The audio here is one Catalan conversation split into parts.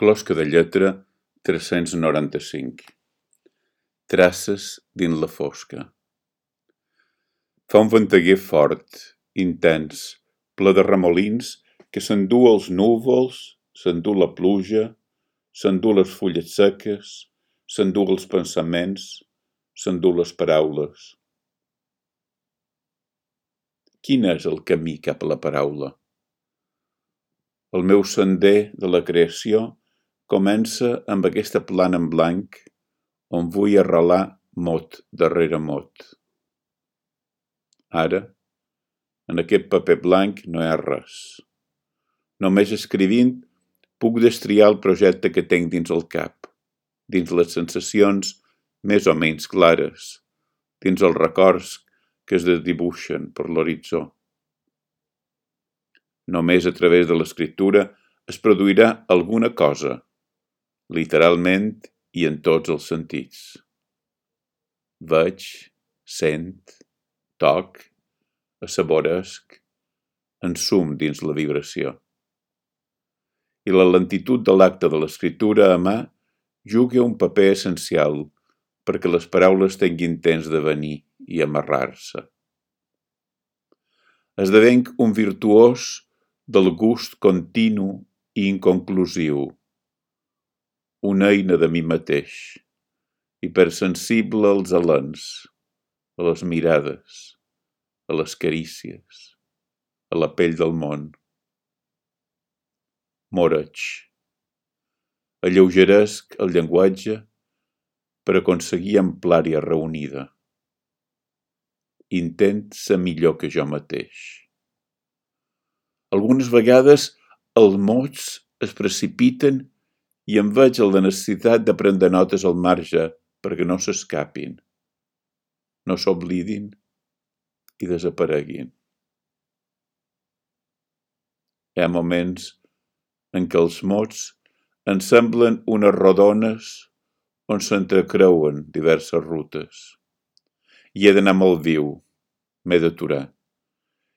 Closca de lletra tres-cents noranta-cinc. Traces dins la fosca. Fa un venteguer fort, intens, ple de remolins que s'endú els núvols, s'endú la pluja, s'endú les fulles seques, s'endú els pensaments, s'endú les paraules. Quin és el camí cap a la paraula? El meu sender de la creació comença amb aquesta plana en blanc on vull arrelar mot darrere mot. Ara, en aquest paper blanc no hi ha res. Només escrivint puc destriar el projecte que tinc dins el cap, dins les sensacions més o menys clares, dins els records que es desdibuixen per l'horitzó. Només a través de l'escriptura es produirà alguna cosa, literalment i en tots els sentits. Veig, sent, toc, assaboresc, ensum dins la vibració. I la lentitud de l'acte de l'escriptura a mà juga un paper essencial perquè les paraules tinguin temps de venir i amarrar-se. Esdevenc un virtuós del gust continu i inconclusiu, una eina de mi mateix, hipersensible als alens, a les mirades, a les carícies, a la pell del món. Moreig. Alleugeresc el llenguatge per aconseguir amplària reunida. Intent ser millor que jo mateix. Algunes vegades els mots es precipiten i em veig la necessitat de prendre notes al marge perquè no s'escapin, no s'oblidin i desapareguin. Hi ha moments en què els mots ens semblen unes rodones on s'entrecreuen diverses rutes. I he d'anar molt viu, m'he d'aturar.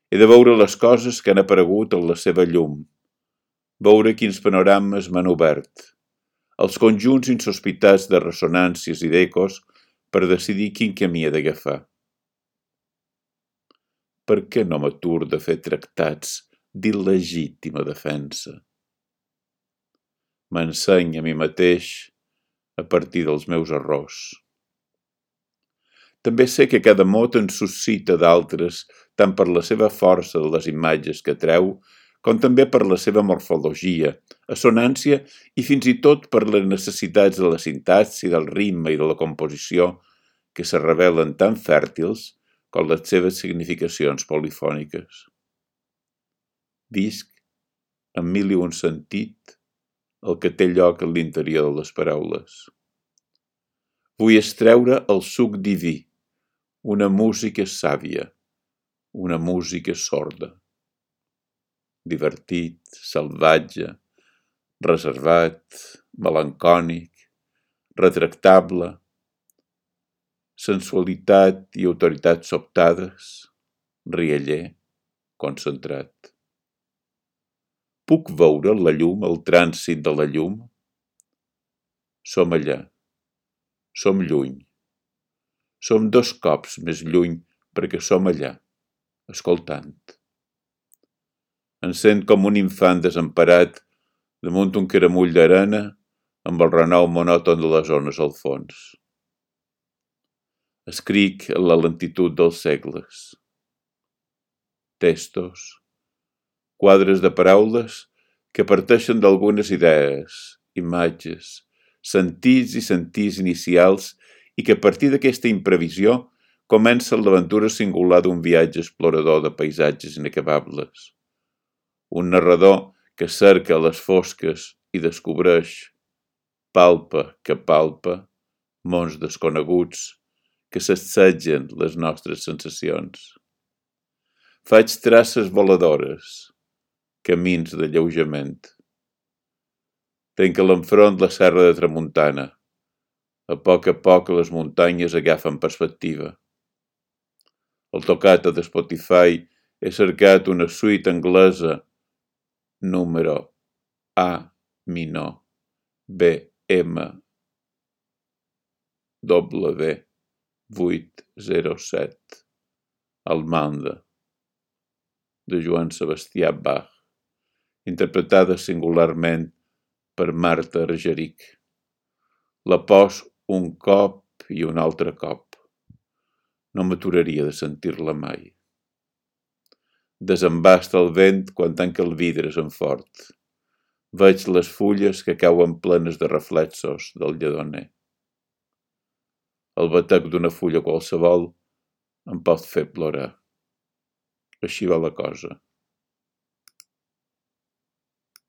He de veure les coses que han aparegut en la seva llum, veure quins panorames m'han obert, els conjunts insospitats de ressonàncies i d'ecos per decidir quin camí he d'agafar. Per què no m'atur de fer tractats d'il·legítima defensa? M'enseny a mi mateix a partir dels meus errors. També sé que cada mot en suscita d'altres, tant per la seva força de les imatges que treu, com també per la seva morfologia, assonància i fins i tot per les necessitats de la sintaxi, del ritme i de la composició, que se revelen tan fèrtils com les seves significacions polifòniques. Visc, en mil i un sentit, el que té lloc a l'interior de les paraules. Vull estreure el suc diví, una música sàvia, una música sorda. Divertit, salvatge, reservat, melancònic, retractable, sensualitat i autoritat sobtades, rieller, concentrat. Puc veure la llum, el trànsit de la llum? Som allà. Som lluny. Som dos cops més lluny perquè som allà, escoltant. Em sent com un infant desemparat damunt un caramull d'arena amb el renou monòton de les ones al fons. Escric en la lentitud dels segles. Textos, quadres de paraules que parteixen d'algunes idees, imatges, sentits i sentits inicials i que a partir d'aquesta imprevisió comença l'aventura singular d'un viatge explorador de paisatges inacabables. Un narrador que cerca les fosques i descobreix, palpa que palpa, mons desconeguts que s'assetgen les nostres sensacions. Faig traces voladores, camins de lleujament. Tenc a l'enfront la serra de Tramuntana, a poc a poc les muntanyes agafen perspectiva. Al tocata de Spotify he cercat una suite anglesa número A minor BM W 807 Almanda de Joan Sebastià Bach, interpretada singularment per Marta Argeric. La pos un cop i un altre cop. No m'aturaria de sentir-la mai. Desembasta el vent quan tanca el vidre en fort. Veig les fulles que cauen plenes de reflexos del lledoner. El batec d'una fulla qualsevol em pot fer plorar. Així va la cosa.